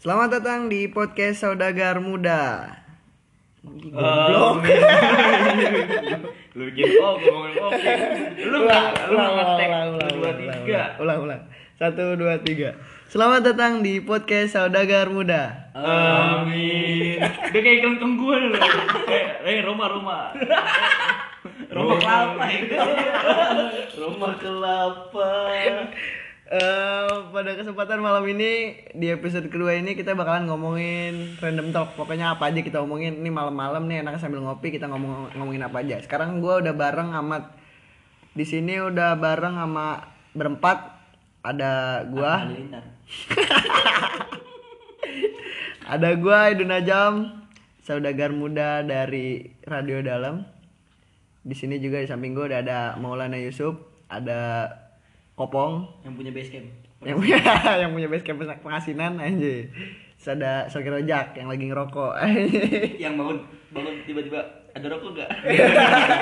Selamat datang di podcast Saudagar Muda. Goblok. Lu bikin oh ngomongin kopi. Lu enggak, lu ngetek ulang, ulang, ulang. Ulang, ulang. Satu, dua, tiga. Selamat datang di podcast Saudagar Muda. Amin. Dia kayak kelengkeng gue lu. Eh, eh Roma Roma. Roma kelapa. Roma kelapa. Eh, pada kesempatan malam ini di episode kedua ini kita bakalan ngomongin random talk. Pokoknya apa aja kita omongin. Ini malam-malam nih enak sambil ngopi kita ngomong ngomongin apa aja. Sekarang gua udah bareng amat di sini udah bareng sama berempat. Ada gua, ada gua Idun Najam, saudagar muda dari Radio Dalam. Di sini juga di samping gua udah ada Maulana Yusuf, ada Kopong, Yang punya base camp. yang punya yang punya base camp pengasinan anjir. Terus ada Rojak yang lagi ngerokok. Yang bangun bangun tiba-tiba ada rokok enggak?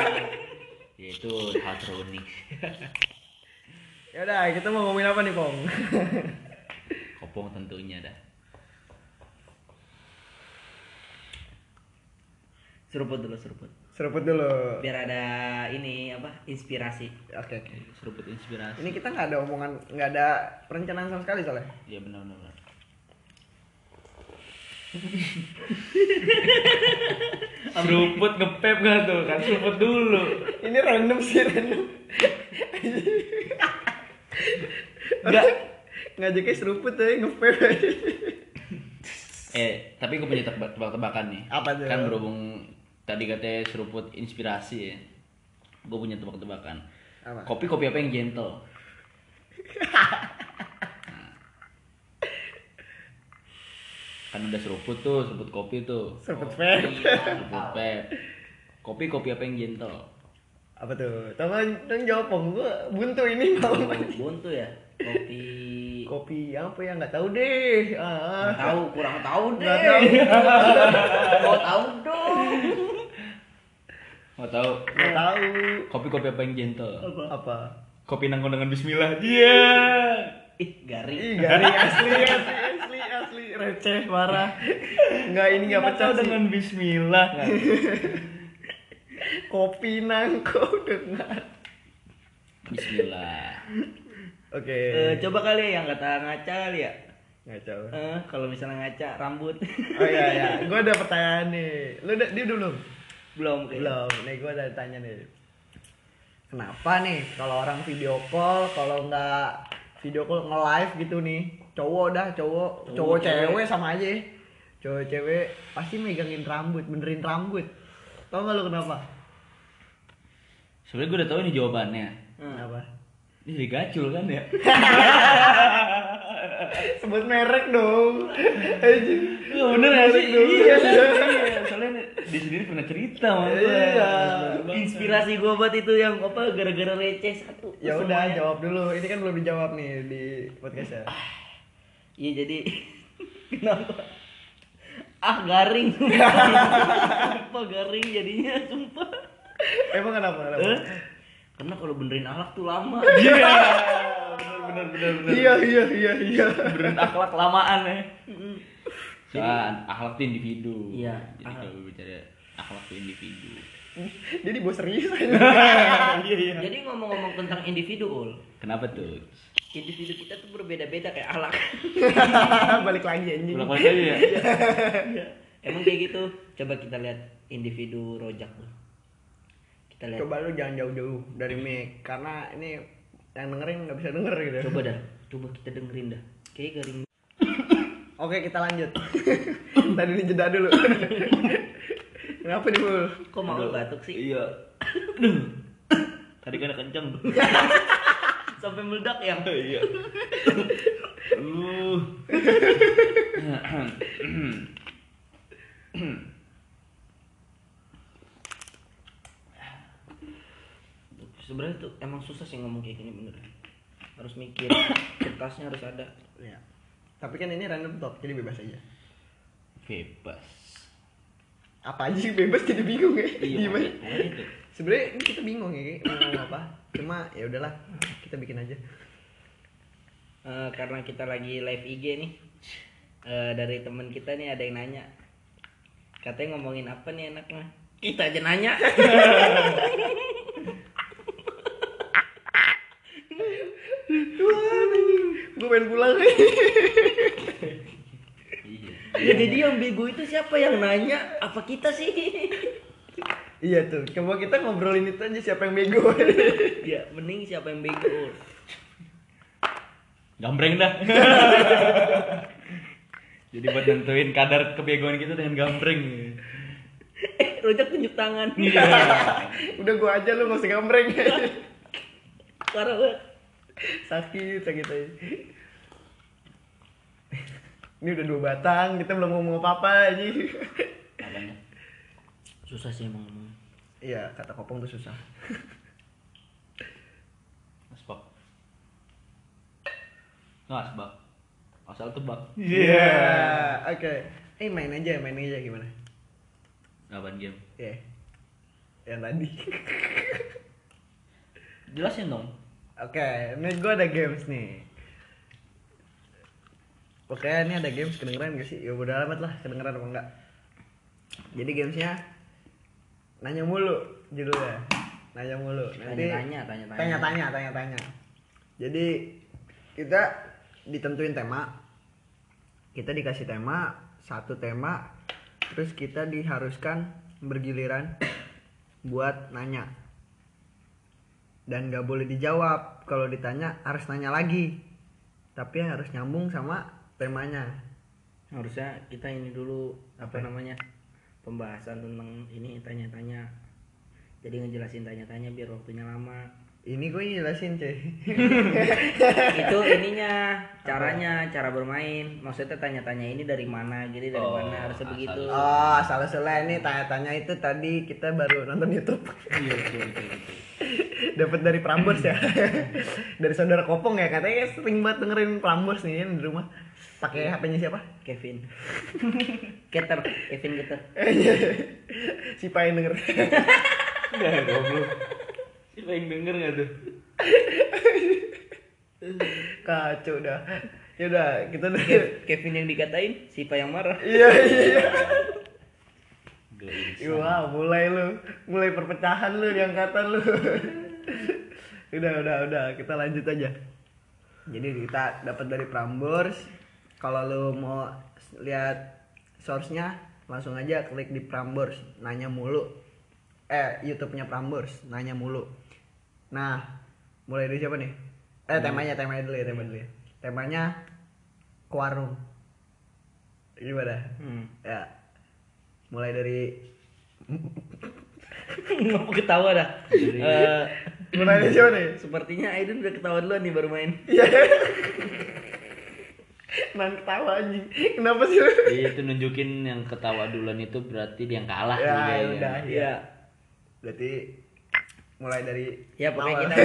ya itu hal terunik. ya udah, kita mau ngomongin apa nih, Pong? Kopong tentunya dah. seruput dulu seruput Seruput dulu. biar ada ini apa inspirasi Oke, oke. Seruput inspirasi. Ini kita nggak ada omongan, nggak ada perencanaan sama sekali soalnya. Iya benar benar. seruput ngepep gak tuh kan seruput dulu Ini random sih, random. enggak Ngajaknya seruput ya, ngepep. eh tapi gue punya tebak tebak-tebakan nih Apa tuh? kan berhubung tadi katanya seruput inspirasi ya gue punya tebak-tebakan Apa? kopi kopi apa yang gentle Nah. kan udah seruput tuh seruput kopi tuh Seruput pep. seruput pep kopi kopi apa yang gentle Apa tuh? Tolong, tolong jawab, Pong. Gua buntu ini Oh, buntu ya kopi Kopi apa ya? Nggak tahu deh. Ah. nggak tahu kurang tahu deh Nggak tahu. mau tahu dong mau tahu Nggak tahu. kopi kopi apa yang gentle Apa? kopi nangkong dengan Bismillah dia ih garing Ih, garing asli, asli, asli, asli, receh, parah. Nggak ini nggak pecah sih. dengan Bismillah Kopi nangkau dengan. Bismillah Oke. Eh, coba kali yang kata ngaca kali ya Ngaco. Eh, kalau misalnya ngaca rambut Oh iya iya, gue ada pertanyaan nih. Lu udah dia udah belum? belum kayak Belum. Nih gue ada tanya nih. Kenapa nih kalau orang video call, kalau nggak video call nge-live gitu nih, cowok dah, cowok, cowok, cewek sama aja. Cowok cewek pasti megangin rambut, benerin rambut. Tau gak lu kenapa? sebenarnya gue udah tahu ini jawabannya Kenapa? ini dari gacul kan ya Sebut merek dong. Anjing. Iya bener gak sih? Iya, dia sendiri pernah cerita gue. Iya. inspirasi gua buat itu yang apa gara-gara receh satu Ya udah jawab dulu. Ini kan belum dijawab nih di podcast ya. Iya jadi kenapa? Ah garing. Sumpah garing jadinya sumpah. Emang kenapa? kenapa? Eh? Karena kalau benerin akhlak tuh lama. Iya. Bener bener bener. Iya iya iya iya. Beneran akhlak lamaan ya. Soal akhlak tuh individu. Iya, Jadi akhlak. kalau bicara akhlak tuh individu. Jadi bos serius aja. Iya iya. Jadi ngomong-ngomong tentang individu, Ul. Kenapa tuh? Individu kita tuh berbeda-beda kayak akhlak. Balik lagi anjing. Pulang balik aja ya. Emang kayak gitu. Coba kita lihat individu rojak tuh. Kita lihat. Coba lu jangan jauh-jauh dari mic karena ini yang dengerin nggak bisa denger gitu. Coba dah. Coba kita dengerin dah. Kayak garing. Oke kita lanjut. Tadi ini jeda dulu. Kenapa nih Bul? Kok mau batuk sih? Iya. Aduh. Tadi kan kenceng. Sampai meledak ya? Iya. Uh. Sebenarnya tuh emang susah sih ngomong kayak gini bener. Harus mikir. Kertasnya harus ada. Ya. Tapi kan ini random talk jadi bebas aja. Bebas. Apa aja sih bebas jadi bingung ya? Iya, Gimana? makanya- makanya itu. Sebenarnya ini kita bingung ya mau ngomong apa. Cuma ya udahlah, kita bikin aja. Eh, karena kita lagi live IG nih. Eh, dari teman kita nih ada yang nanya. Katanya ngomongin apa nih enaknya? Kita aja nanya. Gue pengen pulang. Ya jadi yang bego itu siapa yang nanya? Apa kita sih? Iya tuh, coba kita ngobrolin itu aja siapa yang bego ya, mending siapa yang bego. Gambreng dah. Jadi buat nentuin kadar kebegoan kita dengan gambreng. Eh, rojak tunjuk tangan. Iya. Udah gua aja lu gak usah gambreng Parah banget. Sakit, sakit aja Ini udah dua batang, kita belum ngomong apa-apa aja Apanya? Susah sih emang ngomong. Iya, kata kopong tuh susah Asbak. Nggak asbak. Asal tebak. Iya, oke Eh main aja, main aja gimana? Apaan game? Iya Yang tadi Jelasin dong. Oke, ini gue ada games nih. Oke, ini ada games kedengeran gak sih? Ya udah amat lah, kedengeran apa enggak. Jadi gamesnya nanya mulu judulnya. Nanya mulu. Nanti Tanya-tanya, tanya-tanya. Tanya-tanya, tanya-tanya. Jadi kita ditentuin tema. Kita dikasih tema, satu tema, terus kita diharuskan bergiliran buat nanya dan gak boleh dijawab kalau ditanya harus nanya lagi tapi harus nyambung sama temanya Harusnya kita ini dulu apa namanya? Pembahasan tentang ini tanya-tanya. Jadi ngejelasin tanya-tanya biar waktunya lama. ini gue jelasin cuy itu ininya caranya cara bermain maksudnya tanya-tanya ini dari mana jadi dari Oh, mana harusnya asal- begitu oh salah salah ini tanya-tanya itu tadi kita baru nonton YouTube Iya betul betul betul. Dapat dari Prambors ya. Dari saudara Kopong ya katanya sering banget dengerin Prambors nih kan di rumah. Pakai HP-nya siapa? Kevin. Keter Kevin Keter. Si Pai denger. Enggak goblok. Siapa yang denger nggak tuh? kacau dah. Ya udah kita udah Kevin yang dikatain siapa yang marah. Iya iya Gelisah. Wah, mulai lu, mulai perpecahan lu di angkatan lu. Udah, udah, udah, kita lanjut aja. Jadi kita dapat dari Prambors. Kalau lu mau lihat source-nya, langsung aja klik di Prambors, nanya mulu. Eh, YouTube-nya Prambors, nanya mulu. Nah, mulai dari siapa nih? Eh, temanya, temanya dulu ya, tema dulu ya. Temanya ke warung. Gimana? hmm. Ya. Mulai dari ngapa ketawa dah mulai dari siapa nih? sepertinya Aiden udah ketawa duluan nih baru main Iya. Nan ketawa anjing. Kenapa sih lu? Iya itu nunjukin yang ketawa duluan itu berarti dia yang kalah. Ya, Iya, iya. udah, Iya. ya. Berarti mulai dari ya pokoknya awal. kita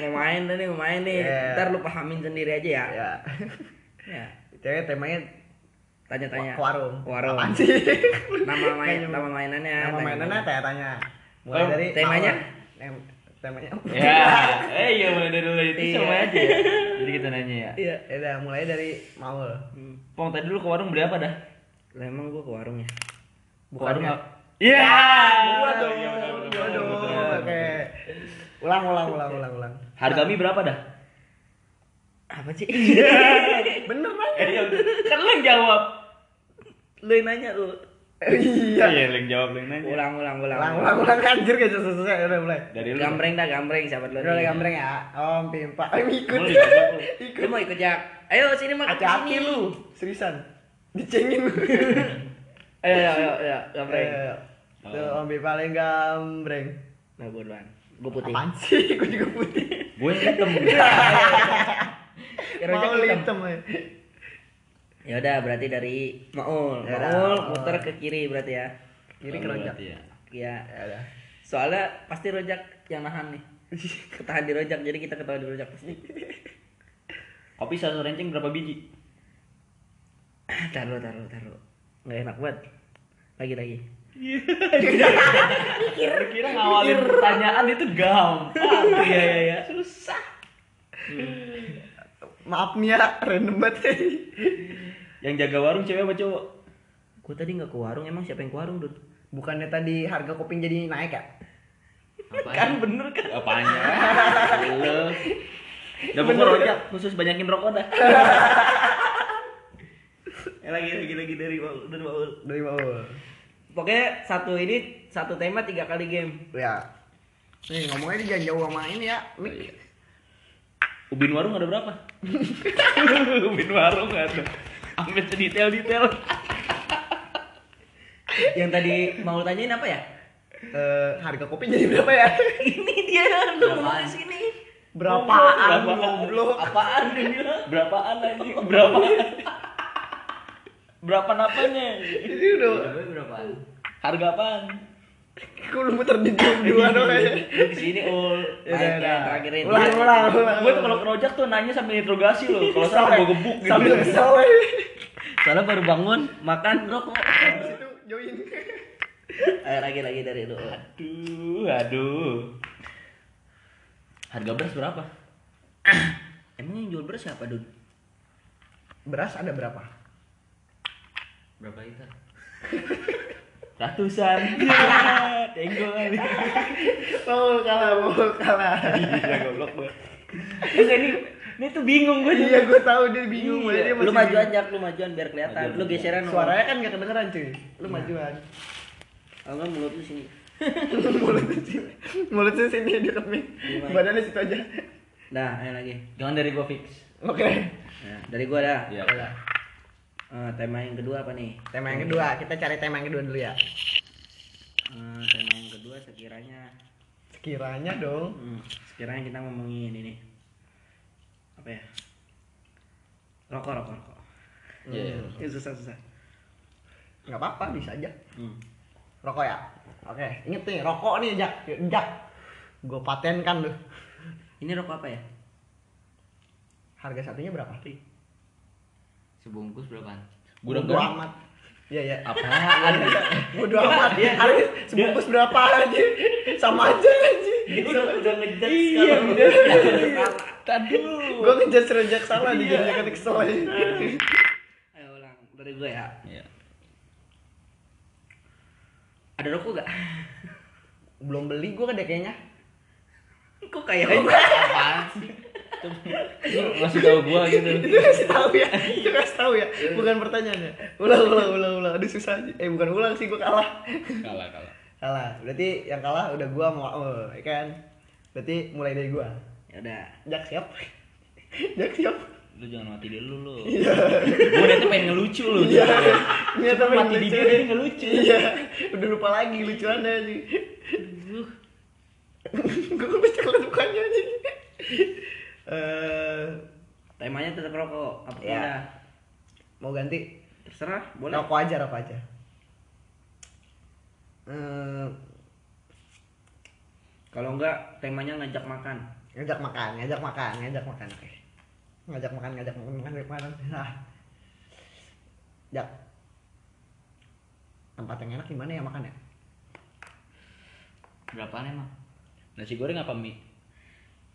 mau main nih mau main nih Iya. ntar lu pahamin sendiri aja ya ya. ya Cewek temanya tanya-tanya warung. warung Apaan sih? nama main nama mainannya Nama mainannya tanya-tanya. Mulai Oh, dari temanya? Temanya. Ya, eh iya mulai dari dulu itu Iya. sama aja ya. Jadi kita nanya ya. iya Ya udah, mulai dari Maul. Hmm. Pong tadi dulu ke warung beli apa dah? lah emang gua ke warung ya Ke warung Bukannya- apa? Iya. Gua dong. Iya, benar, Gua dong. Oke. Ulang, ulang, ulang, ulang, ulang. Harga mie berapa dah? apa sih Bener kan? Eh, iya, kan lu yang jawab. lu yang nanya lu Iya. Iya, yang jawab yang nanya. ulang ulang ulang Ulang, ulang, ulang anjir gak selesai. Udah mulai. Dari lu. gambreng dah gambreng sahabat lu Udah nih. gambreng ya. Om Pimpa. Ayo ikut. Lu. lu mau ikut jak ayo sini Hati-hati sini. lu. Seriusan. Dicengin ayo ayo ayo, ayo gambreng. Tuh Om Pimpa paling gambreng. nah gua duluan gua putih Apaan sih? Gue juga putih. Gue hitam. Ya, Mau hitam. Ya. udah berarti dari Maul Ya udah, Maul Maul. muter ke kiri berarti ya Kiri Oh, kerojak. berarti ya. ya Ya udah. soalnya pasti rojak yang nahan nih ketahan di rojak jadi kita ketahan di rojak pasti Kopi satu renceng berapa biji? taruh taruh taruh nggak enak banget lagi lagi Kira-kira ngawalin pertanyaan itu gampang. iya iya iya Susah. Maaf nih ya random banget Yang jaga warung cewek apa cowok? Gue tadi nggak ke warung, emang siapa yang ke warung, Dun? bukannya tadi harga kopi jadi naik ya Kan bener kan? Apanya? Udah pokok rojak, khusus banyakin rokok dah. Eh, lagi lagi lagi dari Baul, dari Baul. dari Pokoknya satu ini satu tema tiga kali game. ya nih ngomongnya dia jangan jauh sama ini ya Mik. Ubin warung ada berapa? Ubin warung ada. Ambil detail-detail. Yang tadi mau tanyain apa ya? Eh, harga kopi jadi berapa ya ini dia lu ngomong di sini. berapaan Berapaan? goblok Apaan dia bilang? Berapaan anjing? Berapa? Berapa napanya? ini udah berapaan? Harga apaan? Kok lu muter di dua dua doang ya Lu di sini ul. Ya udah, Baik, udah. yang terakhir ini. Ulang, ulang, ulang. Gue tuh kalau ke rojak tuh nanya sambil interogasi loh. Kalau salah gue gebuk gitu. sambil kesel ya. Soalnya baru bangun, makan rokok. Habis itu join Ayo lagi lagi dari lu. Aduh, aduh. Harga beras berapa? Emang yang jual beras siapa, Dun? beras ada berapa Berapa liter? Ratusan. Ya, tenggol kali. oh kalah mau kalah Iya, goblok gue. Terus ini ini tuh bingung gue iya gue tahu dia bingung Iya. dia Lu majuan jak, lu majuan biar kelihatan. Majuan. Lu geseran suaranya kan gak kedengeran cuy lu majuan Oh enggak mulut lu sini. mulutnya sini mulutnya sini deket mic Gimana? badannya situ aja Nah, ayo lagi. Jangan dari gue fix. oke Nah, dari gua dah. Iya. Eh, tema yang kedua apa nih? tema yang kedua kita cari tema yang kedua dulu ya Eh, tema yang kedua sekiranya sekiranya dong hmm, sekiranya kita ngomongin ini. Apa ya? Rokok, rokok, rokok. Iya. Hmm. Ini susah, susah. nggak apa-apa bisa aja Hmm. rokok ya oke inget nih rokok nih jak jak gue patenkan lu Ini rokok apa ya? harga satunya berapa Sebungkus berapaan? Gudang Bodo garing. amat iya ya Apaan? bodo amat harga sebungkus berapa aja sama aja aja udah udah ngejat Iya, sekarang. udah. Tadu. gue ngejat serejak salah di jadi jaket kesel aja Ayo ulang dari gue ya. Iya. Ada rokok gak? belum beli gue ada kayaknya Kok kayak Apaan sih? Lu ngasih tahu gua gitu. itu kasih tahu ya itu kasih tahu ya bukan pertanyaannya ulang ulang ulang ulang aduh susah aja eh bukan ulang sih gue kalah Kalah, kalah. kalah berarti yang kalah udah gue mau oh, ya kan berarti mulai dari gue Ya udah. jak siap jak siap Lu jangan mati dulu lu. iya Gua niatnya pengen ngelucu lu. iya. Niat Cuma mati di lucu? dia ngelucu. iya udah lupa lagi lucuannya sih gue bisa kelas bukannya eh Temanya tetap rokok. Apa Ya. mau ganti Terserah, boleh. rokok aja rokok aja Eh, Kalau enggak temanya ngajak makan. ngajak makan ngajak makan ngajak makan oke ngajak makan ngajak makan ngajak makan nah jak tempat yang enak di mana ya makan ya Berapaan emang? Nasi goreng apa mie?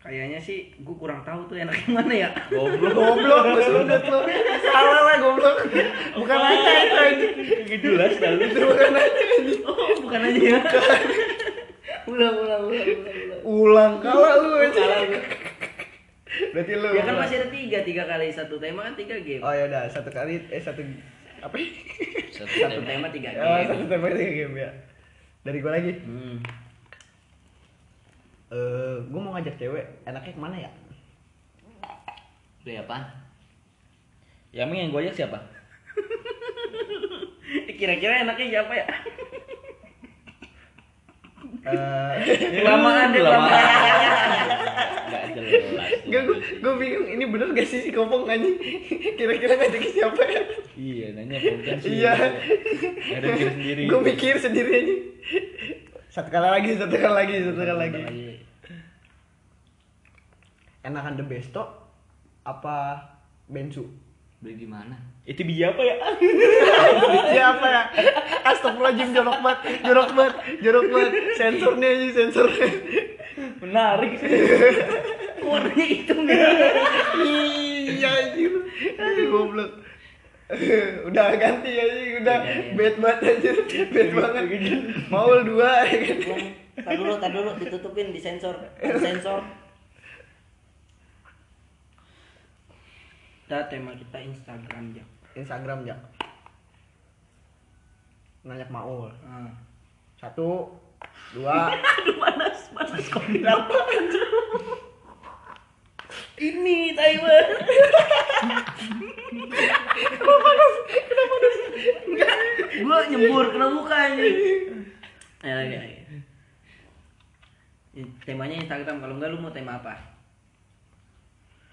Kayaknya sih gue kurang tahu tuh enak yang mana ya. Goblok. goblok gue sundut lo salah lah goblok bukan itu aja Gak jelas dah lu. itu bukan anjing. Oh, bukan aja ya. ulang, ulang, ulang, ulang, ulang. ulang kalah lu aja Salah gue. berarti lu Ya kan masih ada tiga, tiga kali satu tema kan tiga game. oh ya udah satu kali eh satu apa ya? Satu Satu tema. tema tiga Oh, game. satu tema tiga game ya dari gua lagi Hmm. eh gua mau ngajak cewek enaknya ke mana ya Beli apaan? Ya emang yang gue ajak siapa? Kira-kira enaknya siapa ya? Eh, Kelamaan deh, Kelamaan. kelamaan. Gak jelas. Gak, gue, gue bingung ini bener gak sih si kopong anjing Kira-kira ngajakin siapa ya Iya, nanya bukan sih. Iya. Ada diri sendiri. Gue mikir sendiri aja Satu kali lagi, satu kali lagi, satu kali lagi Enakan The Besto Apa Bensu? Beli di mana? Itu biji apa ya? Siapa ya? Astagfirullahaladzim jorok banget, jorok banget, jorok banget Sensornya aja, sensornya Menarik sih. Warnanya hitam ya. Iya anjir. Aduh goblok. udah ganti anjing, udah Iya, iya. bad banget anjir. Bad banget. Maul dua ya kan. Tar dulu, tar dulu ditutupin, disensor, disensor. Kita tema kita Instagram ya. Instagram ya. Nanya ke Maul. Ah. Satu, dua, Aduh panas, panas kok kenapa Ini Taiwan. Enggak, gua nyembur kena muka anjing. Ya lagi lagi. Ini Temanya Instagram kalau enggak lu mau tema apa?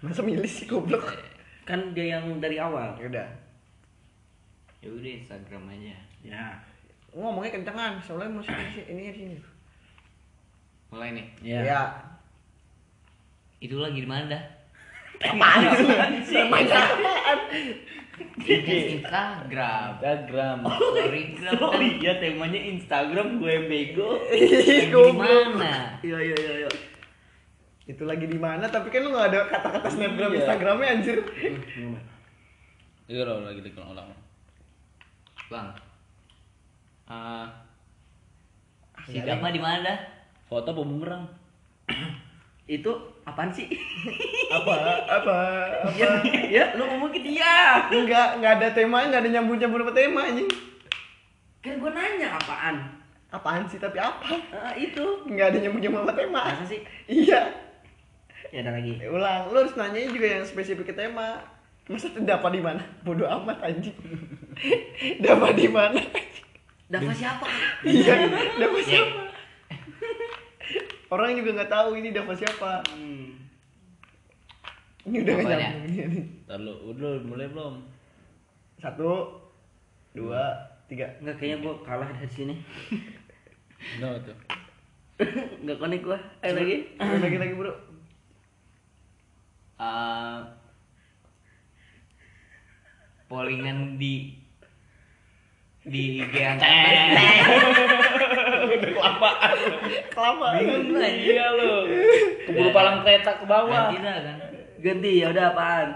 masa milih sih goblok. Kan dia yang dari awal. Ya udah. Ya udah Instagram aja. Ya. Ngomongnya kencengan, soalnya musik ini sini. Mulai nih. Ya. Ya. Itu lagi di mana dah? Apaan sih? Apaan? Instagram. Instagram. Story gram Oh kan. iya temanya Instagram gue yang bego. Ih, Lagi di goblok. mana? Iya iya iya iya. Itu lagi di mana? Tapi kan lu nggak ada kata-kata snapgram Iya. Instagramnya anjir. Iya lo lagi dikenal ulang. Bang. Eh si Gama di mana dah? Foto bumerang. Itu apaan sih? Apa? Apa? ya, ya, lu ngomong ke dia. Enggak, enggak ada tema, enggak ada nyambung-nyambung sama tema anjing. Kan gue nanya apaan? Apaan sih tapi apa? Ah, itu. Enggak ada nyambung-nyambung sama tema. Masa sih? Iya. Ya ada lagi. Eh, Ulang, lu harus nanya juga yang spesifik ke tema. Masa tuh dapat di mana? Bodoh amat anjing. dapat di mana? Dapat siapa? iya, dapat siapa? Orang juga nggak tahu ini dapat siapa. Hmm. Ini udah nggak Apanya? nyambung. Ini. Ntar lu, udah mulai belum? Satu, dua, tiga. Enggak kayaknya gue kalah dari sini. Enggak tuh. Enggak konek gua. Ayo lagi. lagi lagi bro. Eh pollingan di di IG angkatan. Kelamaan. Bingung lah Iya lo. Keburu palang kereta ke bawah. Ganti dah kan. Ganti ya udah apaan?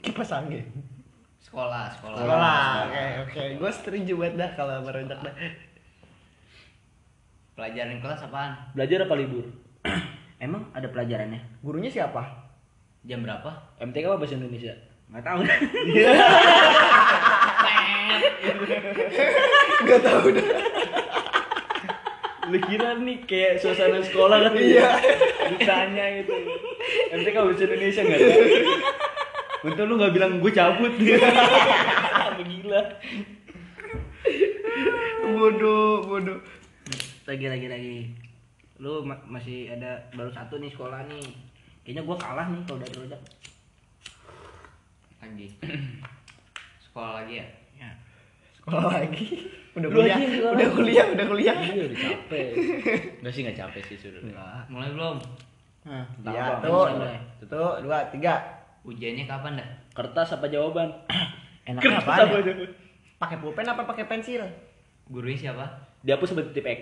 Kipas angin. Sekolah, sekolah. Sekolah. Oke, oke. Gue setuju banget dah kalau merendak dah. Pelajaran kelas apaan? Belajar apa libur? Emang ada pelajarannya? Gurunya siapa? Jam berapa? MTK apa bahasa Indonesia? Enggak tahu. Gak tahu dah. Lu kira nih kayak suasana sekolah kan? Iya. Ditanya gitu. MTK bahasa Indonesia enggak tahu. Untung lu gak bilang gue cabut. Gila. Bodoh, bodoh. lagi lagi lagi. Lu ma- masih ada baru satu nih sekolah nih. Kayaknya gua kalah nih kalau dari rojak. Lagi. Sekolah lagi ya? Ya. Sekolah lagi. Udah Lu kuliah, aja udah kuliah, udah kuliah. Iya udah capek. Enggak sih enggak capek sih sudah. Mulai belum? Nah, Tambah, tuh. Tuh, dua, tiga. Ujiannya kapan dah? Kertas apa jawaban? enaknya Kertas apaan? apa Ya? jawaban? Pakai pulpen apa pakai pensil? Gurunya siapa? Dihapus seperti tip X.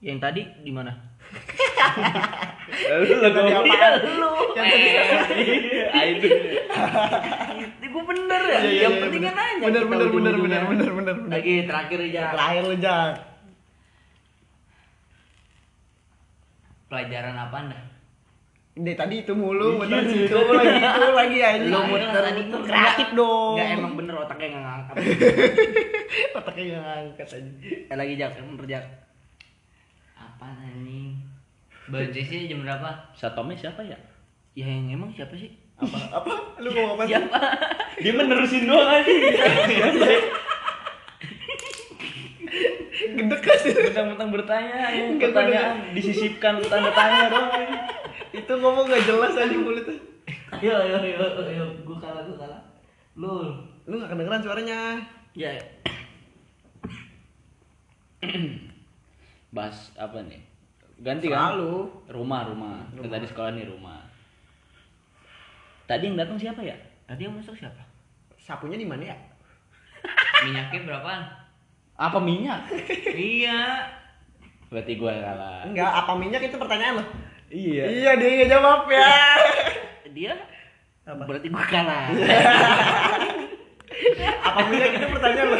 Yang tadi di mana? Lu lagu Tadi apa? apaan? Lu. Yang tadi Ah, itu. Itu gua bener ya. Iya, iya, yang iya, penting kan nanya. Bener, bener, bener, bener, bener, bener. Lagi terakhir ya. Terakhir lu, Jak. Pelajaran apaan dah? Deh tadi itu mulu, muter situ lagi itu lagi aja. Lu Ayo, muter tadi muter kreatif dong. Enggak emang bener otaknya enggak ngangkat. Otaknya nggak ngangkat aja. Eh, lagi jak, bener jak. Apaan anjing? Belajarnya jam berapa? Satome siapa ya? Ya yang emang siapa sih? Apa? Apa? Lu ngomong apa sih? Siapa? Dia menerusin doang aja. Gedek kasih. Mentang-mentang bertanya, yang Enggak, pertanyaan disisipkan tanda tanya doang. Itu ngomong gak jelas aja mulutnya. Ayo ayo ayo ayo gua kalah gua kalah. Lu Lu gak kedengeran suaranya. ya Bahas apa nih? Ganti kan? Selalu. Rumah, rumah. Kan Tadi sekolah nih rumah. Tadi yang datang siapa ya? tadi yang masuk siapa? Sapunya di mana ya? Minyaknya berapaan? Apa minyak? iya. Berarti gua kalah. Enggak, apa minyak itu pertanyaan lo? Iya. Iya, dia nggak jawab ya. Dia Apa? Berarti gua kalah. Apa minyak itu pertanyaan lo?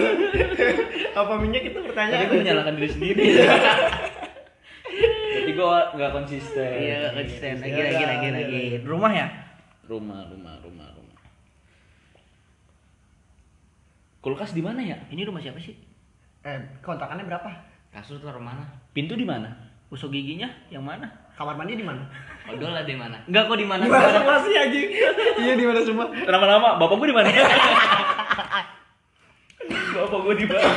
Apa minyak itu pertanyaan? Tadi gue menyalahkan diri sendiri. Jadi gue nggak konsisten. Iya, nggak konsisten. Lagi Iya, lagi iya, lagi iya. lagi. Rumah ya? Rumah, rumah, rumah, rumah. Kulkas di mana ya? Ini rumah siapa sih? Eh, kontrakannya berapa? Kasur taruh mana? Pintu di mana? Usuk giginya yang mana? Kamar mandi di mana? Odol ada di mana? Enggak kok di mana? Di mana semua sih anjing? Iya di mana semua? Lama-lama, bapak gue di mana? Bapak gue di mana?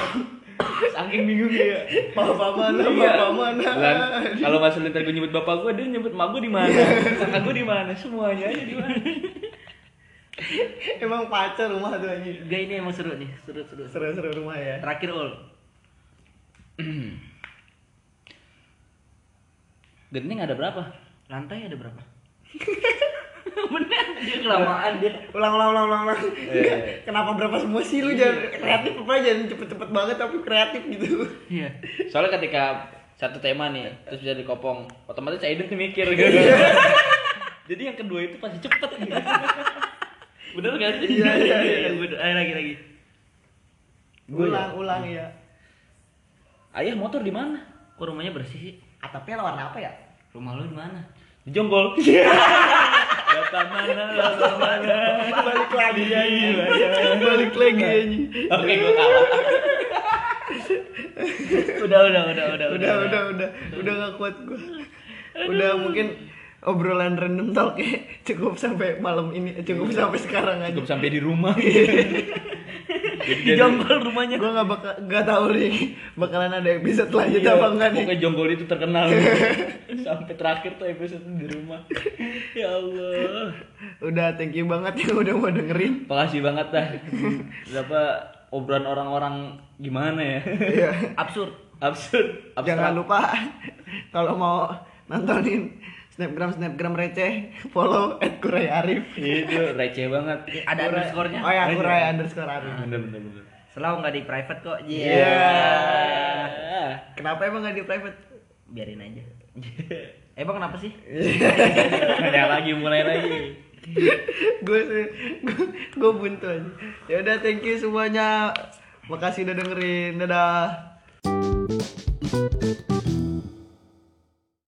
Saking bingungnya ya. Bapak mana? Iya. Bapak mana? Lan, kalau nggak sulit gue nyebut bapak gue, dia nyebut mak gue di mana, kakak gue di mana, semuanya aja di mana. Emang pacar rumah tuh anjing. Enggak ini emang seru nih, seru seru. Seru-seru rumah ya. Terakhir ul. Gening ada berapa? Lantai ada berapa? Bener, dia kelamaan dia. Ulang ulang ulang ulang. ulang. Eh. Kenapa berapa semua sih lu jangan kreatif apa jangan cepet-cepet banget tapi kreatif gitu. Iya. Soalnya ketika satu tema nih, terus bisa dikopong, otomatis Aiden tuh mikir gitu. Jadi yang kedua itu pasti cepet gitu. Bener gak sih? Iya iya iya. Iya. Ayo lagi lagi. Gua Ulang ya? ulang ya. Ayah motor di mana? Kok rumahnya bersih sih? Atapnya warna apa ya? Rumah lu di mana? Di Jonggol. Balik lagi anjing. Balik lagi anjing. Oke, gue kalah. Udah, udah, udah, udah, Udah udah udah udah gak kuat gua. Udah mungkin obrolan random talk ya cukup sampai malam ini cukup sampai sekarang aja. Cukup sampai di rumah. Jadi Di jonggol rumahnya. Gue nggak bakal nggak tahu nih bakalan ada episode lanjut Iya, apa enggak nih. Pokoknya Jonggol itu terkenal. Sampai terakhir tuh episode di rumah. Ya Allah. Udah thank you banget yang udah mau dengerin. Makasih banget dah. Berapa obrolan orang-orang gimana ya? Iya. Absurd. Absurd. Abstrak. Jangan lupa kalau mau nontonin snapgram snapgram receh follow @kurayarif. Itu receh banget. Ada underscore-nya. Oh ya kuray underscore arif. Bener bener bener. Selalu nggak di private kok. Iya. Iya. Kenapa emang nggak di private? Biarin aja. Emang kenapa sih? Nanya lagi mulai lagi. gue gue buntu aja. Ya udah thank you semuanya. Makasih udah dengerin. Dadah.